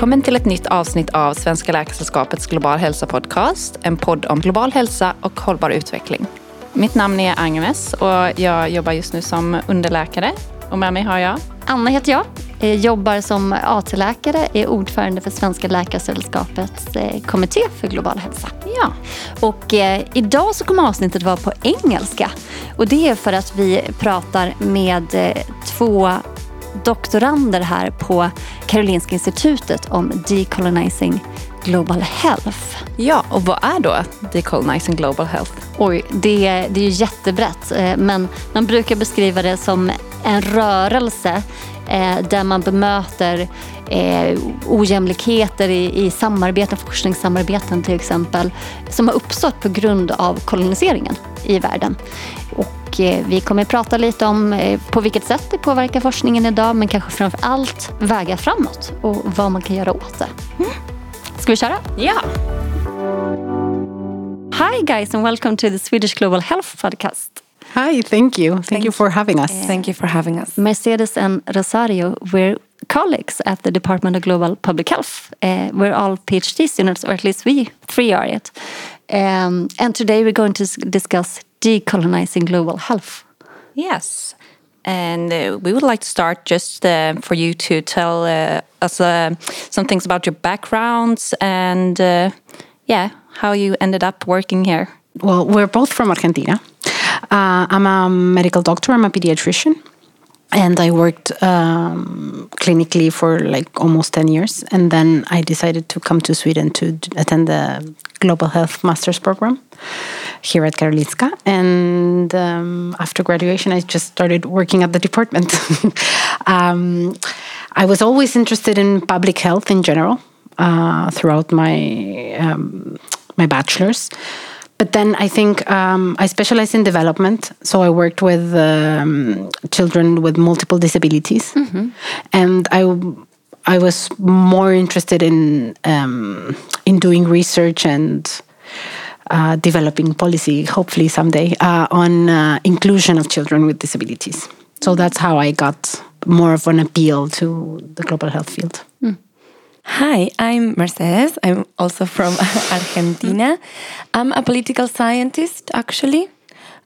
Välkommen till ett nytt avsnitt av Svenska Läkaresällskapets Global Hälsa Podcast. En podd om global hälsa och hållbar utveckling. Mitt namn är Agnes och jag jobbar just nu som underläkare. Och med mig har jag Anna heter jag. jag jobbar som AT-läkare, är ordförande för Svenska Läkaresällskapets eh, kommitté för global hälsa. Ja. Och eh, idag så kommer avsnittet vara på engelska. Och det är för att vi pratar med eh, två doktorander här på Karolinska institutet om decolonizing global health. Ja, och vad är då decolonizing global health? Oj, det, det är ju jättebrett. Eh, men man brukar beskriva det som en rörelse eh, där man bemöter eh, ojämlikheter i, i samarbeten, forskningssamarbeten till exempel, som har uppstått på grund av koloniseringen i världen. Och vi kommer att prata lite om eh, på vilket sätt det påverkar forskningen idag, men kanske framför allt vägar framåt och vad man kan göra åt det. Mm. Ska vi köra? Ja! Hi guys and welcome to the Swedish Global Health Podcast. Hi, thank you. Thank, thank you for having us. Uh, thank you for having us. Mercedes and Rosario, we're colleagues at the Department of Global Public Health. Uh, we're all PhD students, or at least we three are it. Um, and today we're going to discuss decolonizing global health. Yes. And uh, we would like to start just uh, for you to tell uh, us uh, some things about your backgrounds and, uh, yeah, how you ended up working here. Well, we're both from Argentina. Uh, I'm a medical doctor, I'm a pediatrician. And I worked um, clinically for like almost 10 years. And then I decided to come to Sweden to attend the Global Health Master's Program here at Karolinska. And um, after graduation, I just started working at the department. um, I was always interested in public health in general uh, throughout my um, my bachelor's. But then I think um, I specialized in development. So I worked with um, children with multiple disabilities. Mm -hmm. And I I was more interested in um, in doing research and uh, developing policy, hopefully someday, uh, on uh, inclusion of children with disabilities. So that's how I got more of an appeal to the global health field. Mm. Hi, I'm Mercedes. I'm also from Argentina. I'm a political scientist, actually.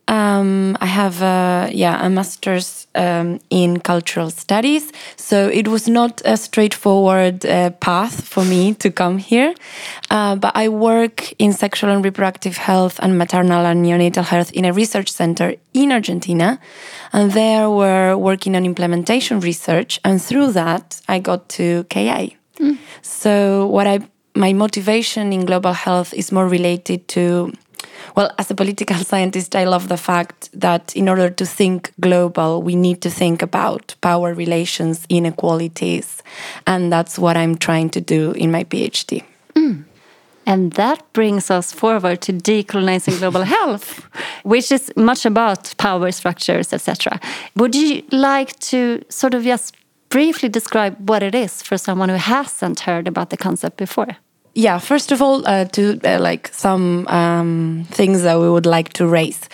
Um, I have a, yeah a master's um, in cultural studies, so it was not a straightforward uh, path for me to come here. Uh, but I work in sexual and reproductive health and maternal and neonatal health in a research center in Argentina, and there we're working on implementation research, and through that I got to KA. Mm. So what I my motivation in global health is more related to well, as a political scientist, I love the fact that in order to think global, we need to think about power relations, inequalities, and that's what I'm trying to do in my PhD. Mm. And that brings us forward to decolonizing global health, which is much about power structures, etc. Would you like to sort of just briefly describe what it is for someone who hasn't heard about the concept before? Yeah first of all uh, to uh, like some um, things that we would like to raise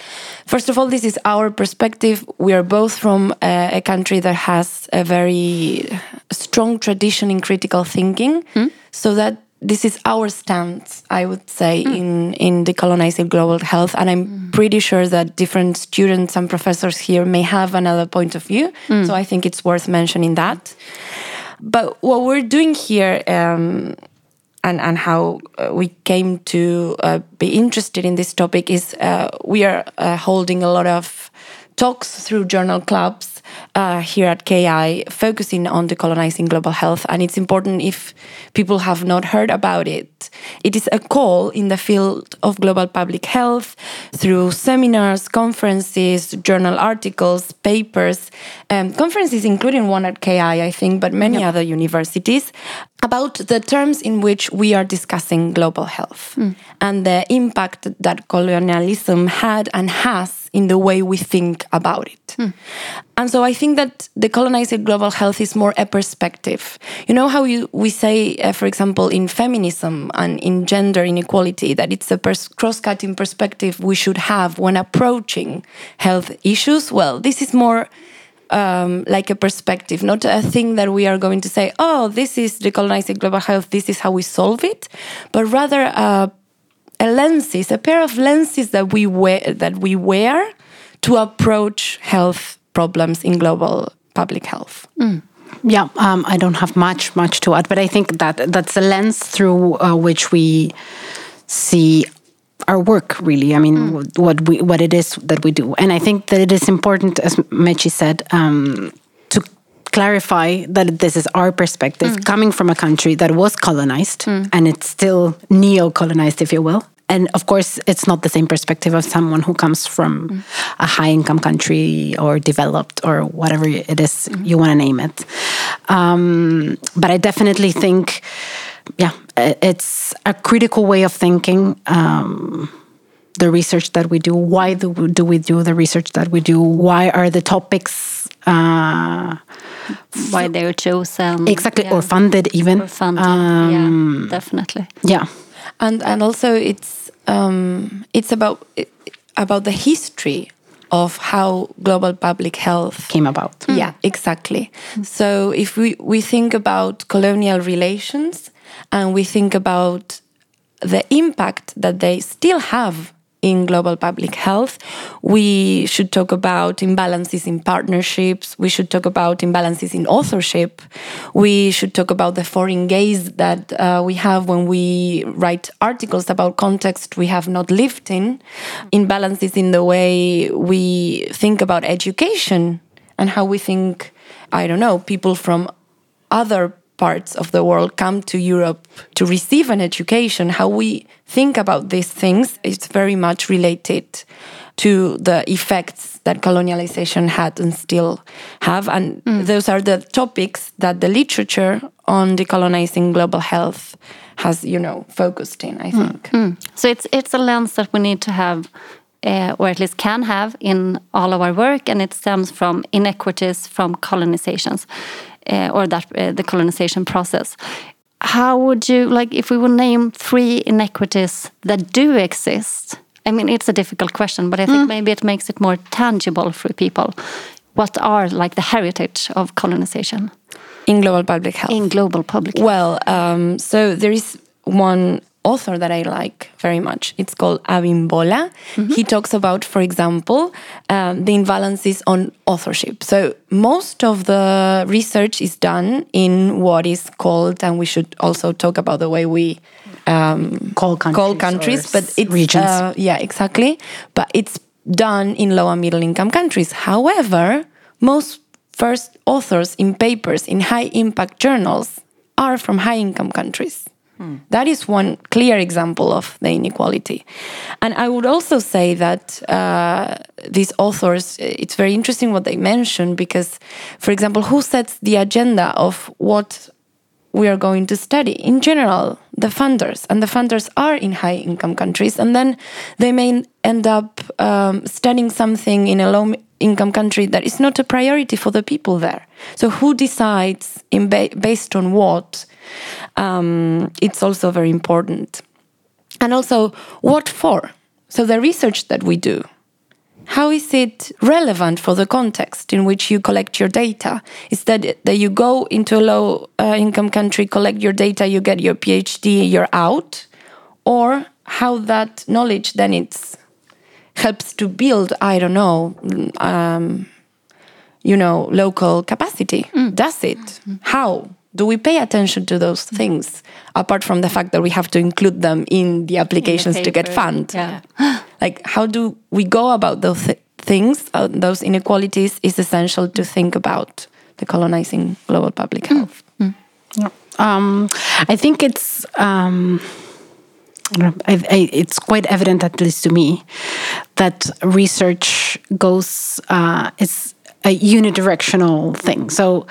first of all this is our perspective we are both from uh, a country that has a very strong tradition in critical thinking mm. so that this is our stance i would say mm. in in decolonizing global health and i'm mm. pretty sure that different students and professors here may have another point of view hmm. so i think it's worth mentioning that but what we're doing here um, and and how uh, we came to uh, be interested in this topic is uh, we are uh, holding a lot of talks through journal clubs uh, here at KI focusing on decolonizing global health. And it's important if people have not heard about it. It is a call in the field of global public health through seminars, conferences, journal articles, papers, um, conferences, including one at KI, I think, but many yep. other universities, about the terms in which we are discussing global health mm. and the impact that colonialism had and has in the way we think about it. Hmm. And so I think that the colonized global health is more a perspective. You know how you, we say, uh, for example, in feminism and in gender inequality, that it's a pers cross cutting perspective we should have when approaching health issues? Well, this is more um, like a perspective, not a thing that we are going to say, oh, this is decolonizing global health, this is how we solve it, but rather uh, a lenses, a pair of lenses that we wear, that we wear to approach health problems in global public health. Yeah, um, I don't have much much to add, but I think that that's a lens through uh, which we see our work. Really, I mean, what we what it is that we do, and I think that it is important, as Mechi said, um, clarify that this is our perspective coming from a country that was colonized and it's still neo-colonized, if you will. And of course, it's not the same perspective of someone who comes from a high income country or developed or whatever it is you want to name it. Um, but I definitely think, yeah, it's a critical way of thinking. Um, the research that we do, why do we, do we do the research that we do? Why are the topics uh, Why they're chosen. exactly Yeah. or funded even? Or funded. Um, yeah, definitely. yeah. and and also it's um, it's about about the history of how global public health Came about. Yeah, exactly. So if we, we think about colonial relations and we think about the impact that they still have in global public health, we should talk about imbalances in partnerships. We should talk about imbalances in authorship. We should talk about the foreign gaze that uh, we have when we write articles about context we have not lived in, imbalances in the way we think about education and how we think, I don't know, people from other parts of the world come to Europe to receive an education, how we think about these things is very much related to the effects that colonialization had and still have. And mm. those are the topics that the literature on decolonizing global health has, you know, focused in, I mm. think. Mm. So it's it's a lens that we need to have, uh, or at least can have, in all of our work, and it stems from inequities from colonizations, uh, or that uh, the colonization process. How would you like if we would name three inequities that do exist? I mean, it's a difficult question, but I think maybe it makes it more tangible for people. What are like the heritage of colonization In global public health. in global public? health? Well, um, so there is one author that I like very much. It's called Abimbola. He talks about, for example, um, the imbalances on authorship. So most of the research is done in what is called, and we should also talk about the way we um, Call countries call countries, but it's regions. uh, yeah, exactly. But it's done in low and middle income countries. However, most first authors in papers in high impact journals are from high income countries. That is one clear example of the inequality. And I would also say that uh, these authors, it's very interesting what they mention because, for example, who sets the agenda of what we are going to study? In general the funders. And the funders are in high income countries. And then they may end up um, studying something in a low income country that is not a priority for the people there. So who decides in ba- based on what um, it's also very important and also what for so the research that we do how is it relevant for the context in which you collect your data? Is that that you go into a low uh, income country, collect your data, you get your PhD, you're out, or how that knowledge then it's helps to build? I don't know. Um, you know, local capacity. Does it? How? Do we pay attention to those things apart from the fact that we have to include them in the applications to get paper. fund? Yeah. like how do we go about those th- things uh, those inequalities is essential to think about the colonizing global public health Um, I think it's um, I don't know, I, I, it's quite evident, at least to me, that research goes uh, is a unidirectional thing. So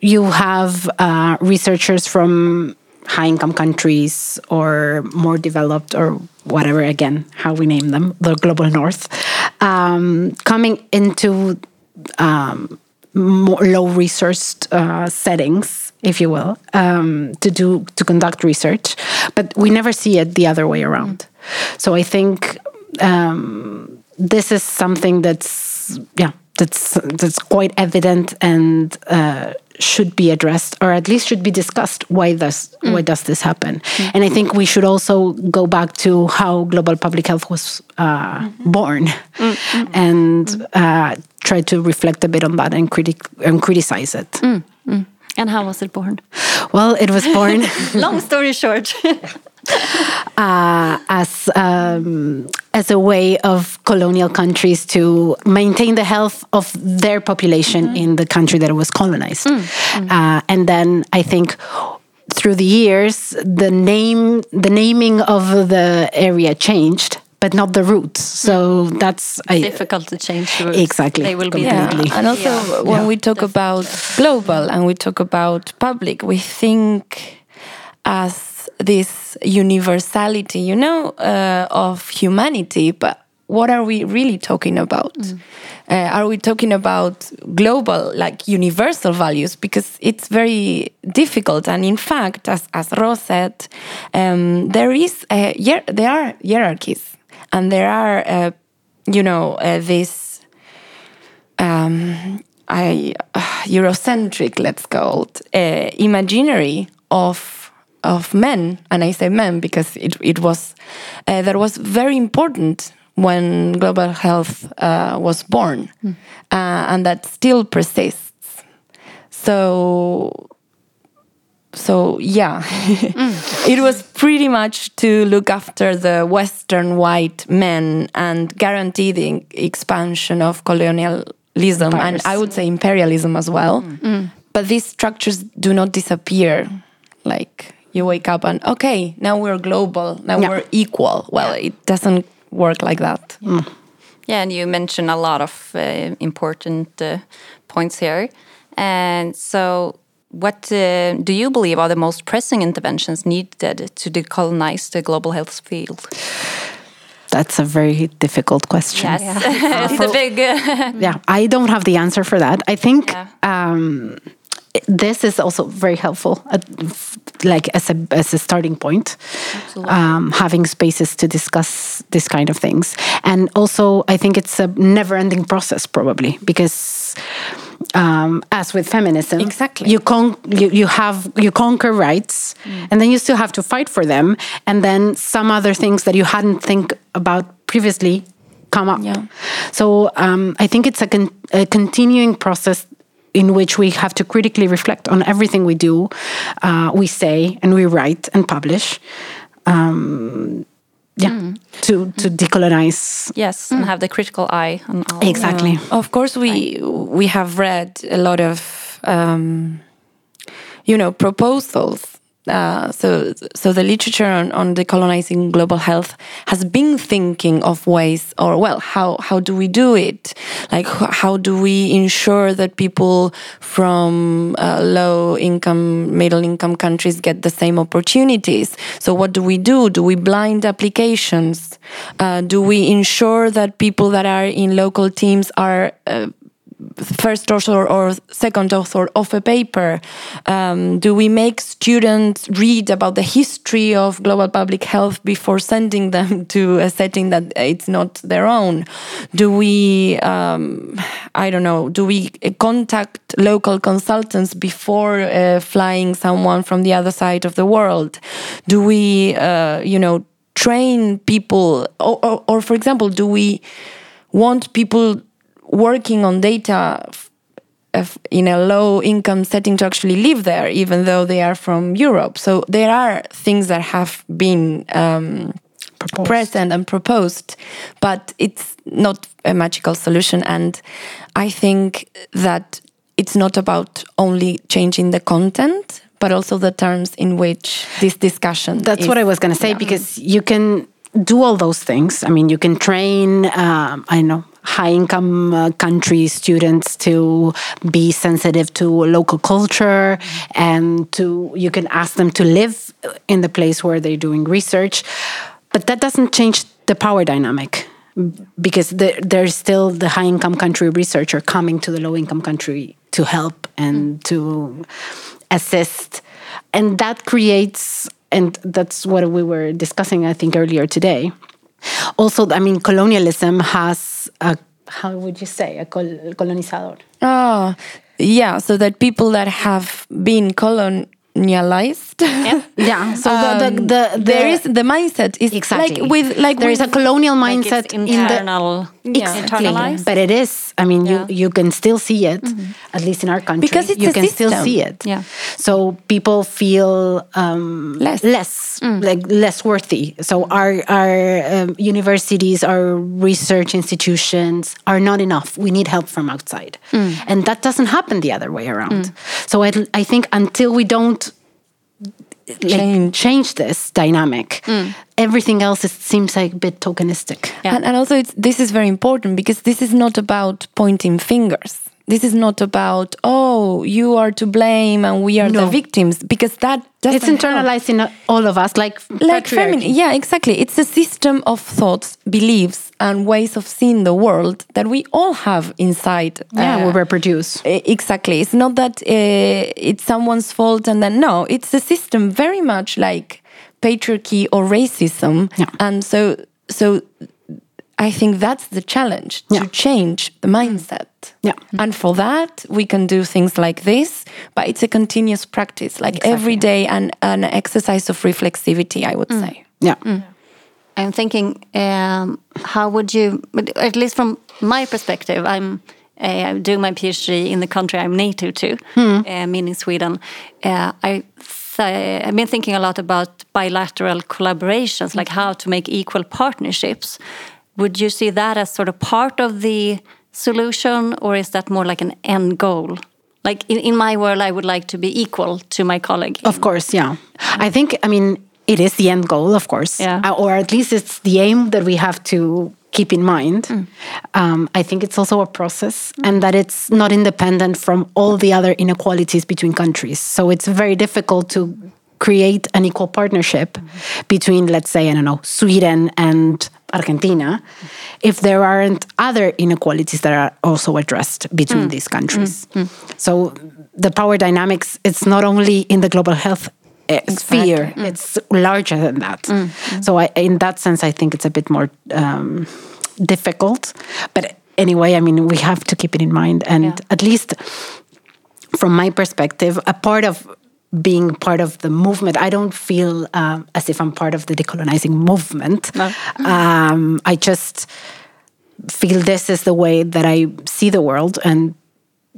you have uh, researchers from high income countries or more developed or whatever again how we name them the global north um, coming into um, more low resourced uh, settings, if you will, um, to do to conduct research, but we never see it the other way around. So I think um, this is something that's yeah that's that's quite evident and uh, should be addressed or at least should be discussed why does why mm. does this happen. Mm. And i think we should also go back to how global public health was uh, mm-hmm. born mm-hmm. and mm. uh, try to reflect a bit on that and critic and criticize it. And how was it born? well it was born Long story short. uh, as um, as a way of colonial countries to maintain the health of their population in the country that it was colonized. Uh, and then I think through the years, the name, the naming of the area changed, but not the roots. So that's I, Difficult to change the rules. Exactly, They will be completely. there. And also, when we talk about global and we talk about public, we think as this universality, you know, uh, of humanity. But what are we really talking about? Uh, are we talking about global, like universal values? Because it's very difficult. And in fact, as, as Ros said, um, there is a, there are hierarchies, and there are, uh, you know, uh, this um, I, uh, Eurocentric, let's call it, uh, imaginary of of men, and I say men because it it was uh, that was very important when global health uh, was born, uh, and that still persists. So so yeah. It was pretty much to look after the western white men and guarantee the expansion of colonialism and i would say imperialism as well. But these structures do not disappear like you wake up and okay now we're global now Yeah. we're equal well it doesn't work like that Yeah, and you mentioned a lot of uh, important uh, points here. And so, what uh, do you believe are the most pressing interventions needed to decolonize the global health field? that's a very difficult question. Yes, it's a big. Uh, yeah i don't have the answer for that i think Yeah. um, this is also very helpful uh, like as a as a starting point um, having spaces to discuss this kind of things and also i think it's a never ending process probably because um, as with feminism Exactly. you con- you, you have you conquer rights and then you still have to fight for them and then some other things that you hadn't think about previously come up Yeah. so um, I think it's a, con- a continuing process in which we have to critically reflect on everything we do, uh, we say, and we write and publish. Um, yeah, to to decolonize. yes, and have the critical eye on all. Exactly. Of course, we we have read a lot of um, you know proposals. Uh, so so the literature on, on decolonizing global health has been thinking of ways or well how how do we do it? Like how do we ensure that people from uh, low income middle income countries get the same opportunities? So what do we do? Do we blind applications? Uh, do we ensure that people that are in local teams are uh, first author or second author of a paper? Um, do we make students read about the history of global public health before sending them to a setting that it's not their own? Do we, um, I don't know, do we contact local consultants before uh, flying someone from the other side of the world? Do we, uh, you know, train people, or, or, or for example, do we want people working on data in a low income setting to actually live there, even though they are from Europe. So there are things that have been um, present and proposed, but it's not a magical solution. And I think that it's not about only changing the content, but also the terms in which this discussion. That's is- what I was going to say because you can do all those things. I mean, you can train, um, I know, high income uh, country students to be sensitive to local culture and to, you can ask them to live in the place where they're doing research. But that doesn't change the power dynamic because the, there's still the high income country researcher coming to the low income country to help and to assist. And that creates, and that's what we were discussing, I think, earlier today. Also, I mean, colonialism has a how would you say a col- colonizador? Ah, yeah. So that people that have been colonialized. Yeah. Yeah. So the, the, um, the, the there is the mindset is exactly like with like there is a with- colonial Like mindset it's in the internal, Yeah. internalized. But it is. I mean, Yeah. You you can still see it, at least in our country. Because it's you a can still system. see it. Yeah. So people feel um, Less. less Mm. like less worthy. So our our um, universities, our research institutions are not enough. We need help from outside, Mm. and that doesn't happen the other way around. So I I think until we don't like, Change. change this dynamic, mm. everything else is, seems like a bit tokenistic. Yeah. And, and also, it's, this is very important because this is not about pointing fingers. This is not about oh you are to blame and we are the victims because that doesn't It's help. internalized in all of us, like like feminine yeah exactly it's a system of thoughts beliefs and ways of seeing the world that we all have inside Yeah, uh, we reproduce. Exactly. It's not that uh, it's someone's fault and then no, it's a system very much like patriarchy or racism. Yeah. And so so I think that's the challenge to change the mindset. Yeah. And for that we can do things like this, but it's a continuous practice, like every day and an exercise of reflexivity, I would say. Yeah. I'm thinking, um, how would you, at least from my perspective, I'm uh, doing my PhD in the country I'm native to, uh, meaning Sweden. Uh, I th- I've been thinking a lot about bilateral collaborations, like how to make equal partnerships. Would you see that as sort of part of the solution, or is that more like an end goal? Like in, in my world, I would like to be equal to my colleague. Of course, yeah. I think, I mean, it is the end goal, of course. Yeah. Uh, or at least it's the aim that we have to keep in mind. Mm. Um, I think it's also a process and that it's not independent from all the other inequalities between countries. So it's very difficult to create an equal partnership Mm-hmm. between, let's say, I don't know, Sweden and Argentina, if there aren't other inequalities that are also addressed between Mm. these countries. So the power dynamics, it's not only in the global health uh, sphere, it's larger than that. So I, in that sense, I think it's a bit more um, difficult. But anyway, I mean, we have to keep it in mind. And Yeah. at least from my perspective, a part of being part of the movement, I don't feel um, as if I'm part of the decolonizing movement. Um, I just feel this is the way that I see the world and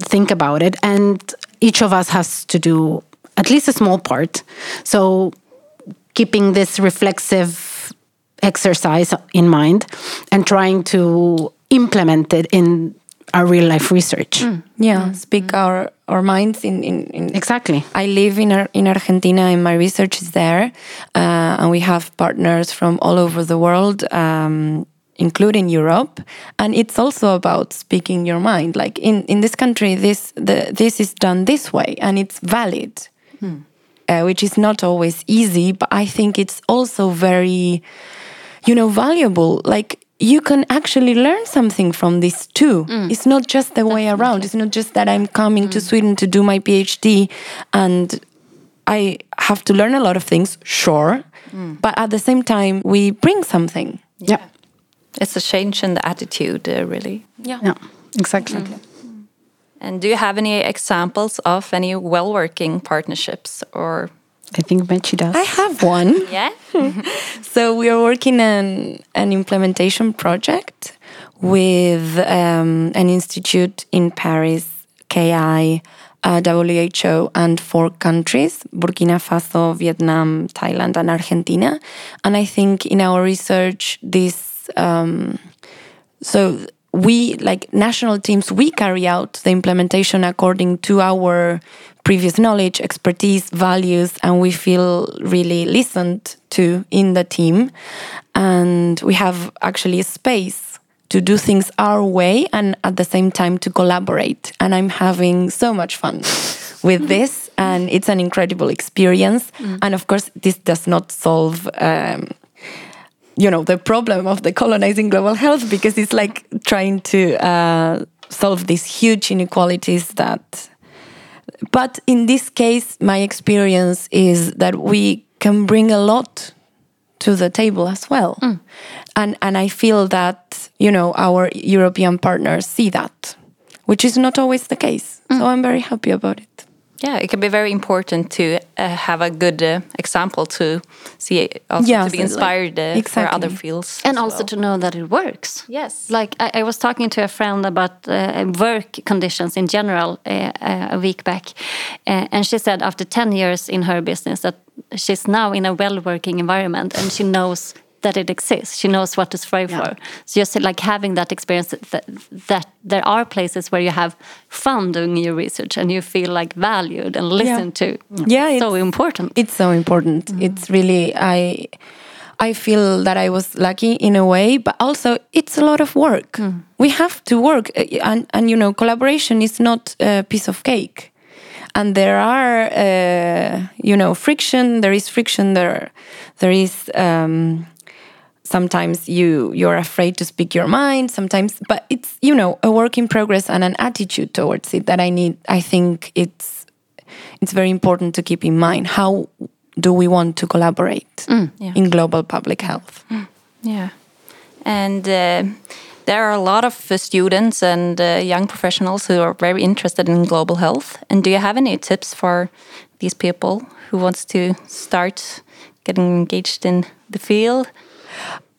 think about it. And each of us has to do at least a small part. So keeping this reflexive exercise in mind and trying to implement it in our real life research. Yeah. Speak our our minds in, in, in Exactly. I live in in Argentina, and my research is there, uh, and we have partners from all over the world, um, including Europe. And it's also about speaking your mind. Like in, in this country, this the, this is done this way, and it's valid, uh, which is not always easy. But I think it's also very, you know, valuable. Like you can actually learn something from this too. Mm. It's not just the way around. It's not just that I'm coming to mm. Sweden to do my PhD and I have to learn a lot of things, sure. Mm. But at the same time, we bring something. Yeah. It's a change in the attitude, uh, really. Yeah. Exactly. And do you have any examples of any well working partnerships or? I think Mechi does. I have one. Yeah. So we are working on an implementation project with um, an institute in Paris, KI, uh, WHO, and four countries Burkina Faso, Vietnam, Thailand, and Argentina. And I think in our research, this um, so we like national teams we carry out the implementation according to our previous knowledge expertise values and we feel really listened to in the team. And we have actually a space to do things our way and at the same time to collaborate. And i'm having so much fun with this and it's an incredible experience. And of course this does not solve um, you know the problem of decolonizing global health because it's like trying to uh, solve these huge inequalities that but in this case my experience is that we can bring a lot to the table as well. And and I feel that, you know, our European partners see that, which is not always the case. So I'm very happy about it. Yeah, it can be very important to uh, have a good uh, example to see, also Yeah, to be inspired uh, for other fields. and also well. to know that it works. Yes. Like I, I was talking to a friend about uh, work conditions in general uh, uh, a week back, uh, and she said after ten years in her business that she's now in a well-working environment and she knows that it exists. She knows what to strive for. So just like having that experience that, that there are places where you have fun doing your research and you feel like valued and listened to. Yeah, so it's- important. It's so important. It's really I I feel that I was lucky in a way, but also it's a lot of work. We have to work, uh, and and you know, collaboration is not a piece of cake. And there are, uh, you know, friction. There is friction. There, there is. Um, sometimes you you're afraid to speak your mind. Sometimes, but it's you know a work in progress and an attitude towards it that I need. I think it's it's very important to keep in mind how do we want to collaborate yeah. in global public health Yeah. And uh, there are a lot of uh, students and uh, young professionals who are very interested in global health. And do you have any tips for these people who wants to start getting engaged in the field?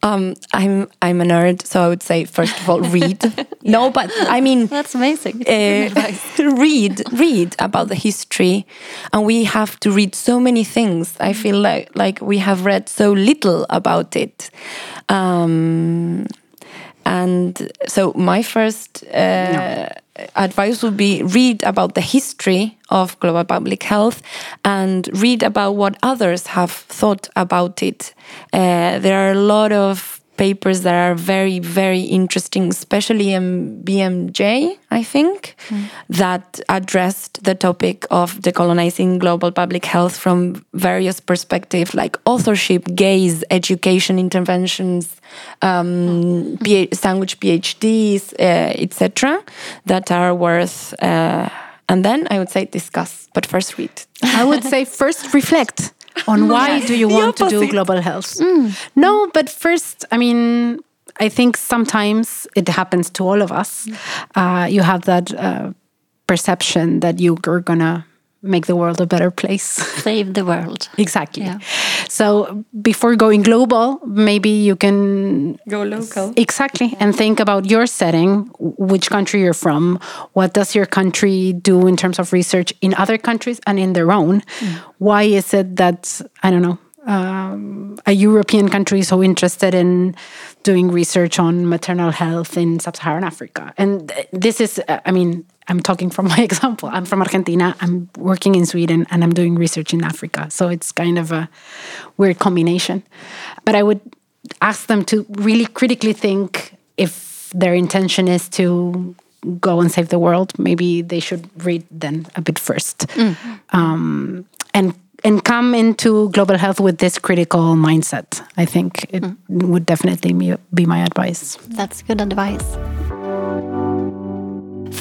Um, I'm I'm a nerd so I would say first of all read. No but I mean That's amazing. uh, read read about the history. And we have to read so many things. I feel like like we have read so little about it. Um, and so my first uh, advice would be read about the history of global public health and read about what others have thought about it. Uh, there are a lot of papers that are very very interesting especially in bmj i think that addressed the topic of decolonizing global public health from various perspectives like authorship gaze education interventions um, P- sandwich phds uh, etc that are worth uh, and then i would say discuss but first read. I would say first reflect on why do you want to do global health. No, but first, I mean, I think sometimes it happens to all of us. Uh, you have that uh, perception that you're gonna make the world a better place. Save the world. exactly. Yeah. So before going global, maybe you can go local Exactly. And think about your setting, which country you're from, what does your country do in terms of research in other countries and in their own? Mm. Why is it that, I don't know, um, a European country so interested in doing research on maternal health in sub Saharan Africa? And this is, uh, I mean, I'm talking from my example. I'm from Argentina, I'm working in Sweden, and I'm doing research in Africa. So it's kind of a weird combination. But I would ask them to really critically think if their intention is to go and save the world maybe they should read then a bit first um, and and come into global health with this critical mindset i think it would definitely be, be my advice That's good advice.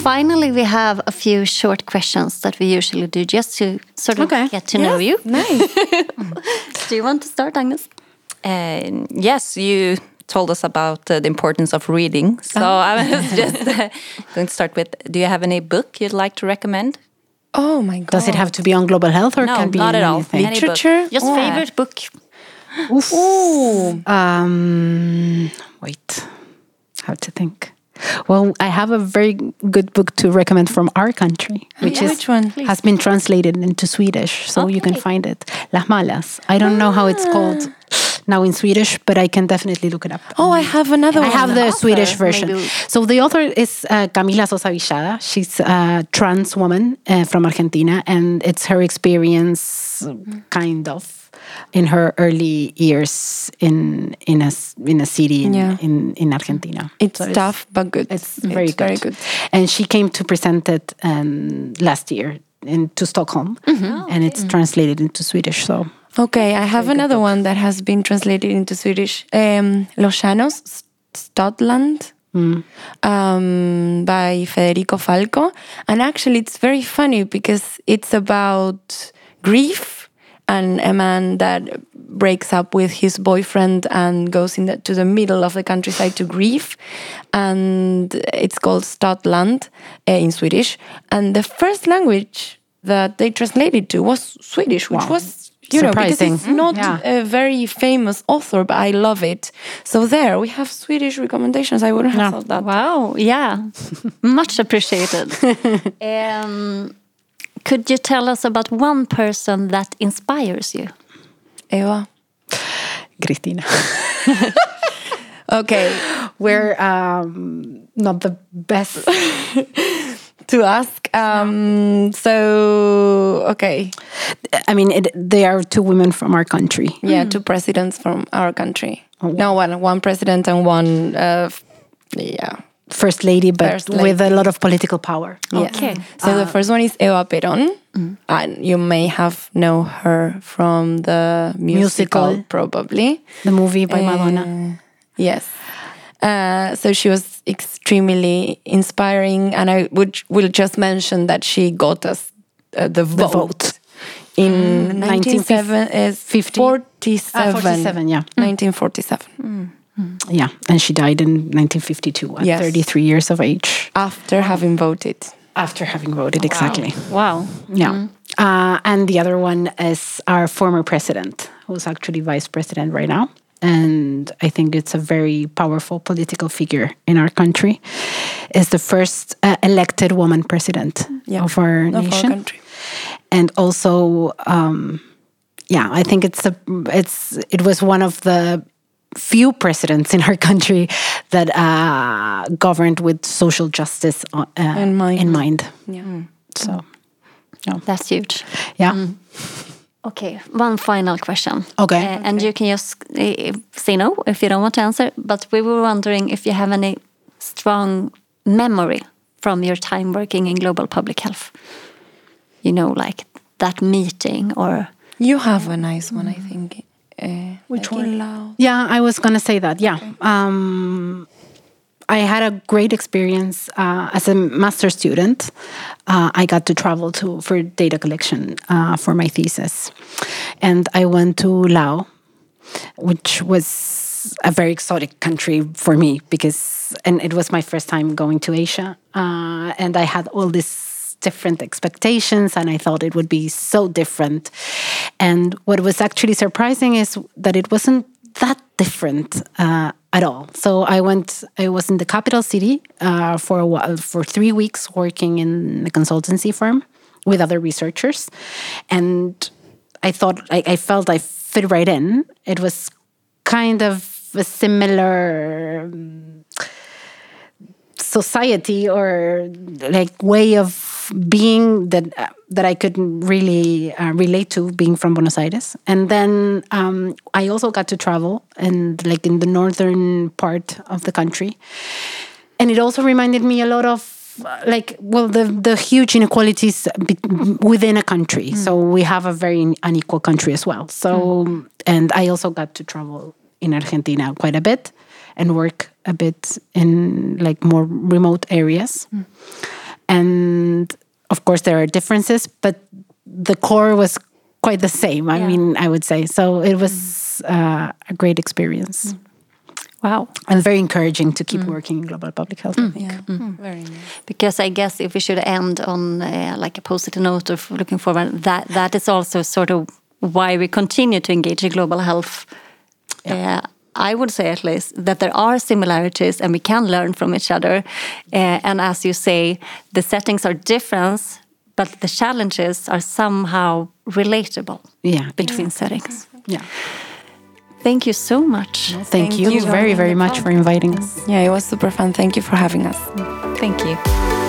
Finally, we have a few short questions that we usually do just to sort of Okay. get to know you. nice Do you want to start, Agnes? Uh, yes, you told us about uh, the importance of reading. So I was just uh, going to start with Do you have any book you'd like to recommend? Oh my god does it have to be on global health or No, can it be not at all. anything? Any book. literature Just Oh. favorite book. Um, wait, how to think. Well, I have a very good book to recommend from our country, which yeah. is Which one? has been translated into Swedish, so you can find it. Las Malas. I don't know how it's called now in Swedish, but I can definitely look it up. oh i have another I one have the author, Swedish version. maybe- So the author is uh, Camila Sosa Villada. She's a trans woman uh, from Argentina, and it's her experience, kind of, in her early years in in a in a city in Yeah. in, in Argentina. it's So tough but good It's, very, good. very good And she came to present it um, last year into Stockholm, and it's translated into Swedish. So Okay, I have another one that has been translated into Swedish. Um, Los Llanos, S- Stadland, um, by Federico Falco. And actually, it's very funny because it's about grief and a man that breaks up with his boyfriend and goes in the, to the middle of the countryside to grieve, and it's called Stadland uh, in Swedish. And the first language that they translated to was Swedish, which Wow. was you know Surprising. because it's not Yeah. a very famous author, but I love it. So there we have Swedish recommendations. I wouldn't have thought that. Wow, yeah, much appreciated. um, could you tell us about one person that inspires you? Eva. Cristina. Okay, We're um, not the best. to ask. Um, so okay, I mean, it, they are two women from our country. yeah, two presidents from our country. No, one one president and one. Uh, yeah. First lady, but First with a lot of political power. Yes. Okay. So the first one is Eva Perón, and you may have know her from the musical, Musical. probably. The movie by Madonna. Uh, yes. Uh, so she was extremely inspiring, and I would will just mention that she got us uh, the, vote, vote. in Mm, 1947 is 50? 47. Ah, 47, yeah. 1947. Yeah, and she died in 1952 at Yes. 33 years of age After having voted. after having voted. Exactly. Wow. Yeah. Uh, and the other one is our former president, who's actually vice president right now. And I think it's a very powerful political figure in our country. Is the first uh, elected woman president Yeah. of our Of our nation, country. and also, um, yeah, I think it's a it's it was one of the few presidents in our country that uh, governed with social justice uh, In mind. In mind. Yeah. So, That's huge. yeah. Okay, one final question. Okay. Uh, and you can just uh, say no if you don't want to answer. But we were wondering if you have any strong memory from your time working in global public health. You know, like that meeting or. You have a nice one, I think. Uh, Which like one? Yeah, I was gonna say that. Yeah, um, I had a great experience uh, as a master student. Uh, I got to travel to for data collection uh, for my thesis, and I went to Laos, which was a very exotic country for me because, and it was my first time going to Asia, uh, and I had all this different expectations and I thought it would be so different. And what was actually surprising is that it wasn't that different uh, at all. So I went, I was in the capital city uh, for a while, for three weeks working in the consultancy firm with other researchers. And I thought, I, I felt I fit right in. It was kind of a similar um, society or like way of being that uh, that I couldn't really uh, relate to being from Buenos Aires. And then um, I also got to travel and like in the northern part of the country, and it also reminded me a lot of uh, like well the the huge inequalities within a country. So we have a very unequal country as well. So and I also got to travel in Argentina quite a bit and work a bit in like more remote areas. And of course, there are differences, but the core was quite the same. I Yeah. mean, I would say so. It was uh, a great experience Wow. and very encouraging to keep working in global public health. I think. Yeah. Very nice. Because I guess if we should end on uh, like a positive note of looking forward, that that is also sort of why we continue to engage in global health. Uh, I would say at least that there are similarities and we can learn from each other. Uh, and as you say, the settings are different, but the challenges are somehow relatable Yeah, between settings. yeah. Thank you so much. Thank, Thank you, you. very, very much for inviting us. Yeah, it was super fun. Thank you for having us. Thank you.